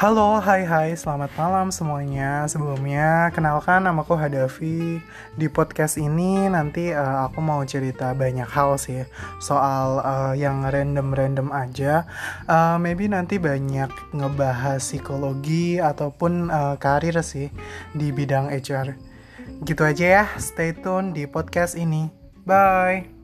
Halo, hai hai, selamat malam semuanya. Sebelumnya, kenalkan nama aku Hadafi. Di podcast ini nanti uh, aku mau cerita banyak hal sih soal uh, yang random-random aja. Uh, maybe nanti banyak ngebahas psikologi ataupun uh, karir sih di bidang HR. Gitu aja ya, stay tune di podcast ini. Bye.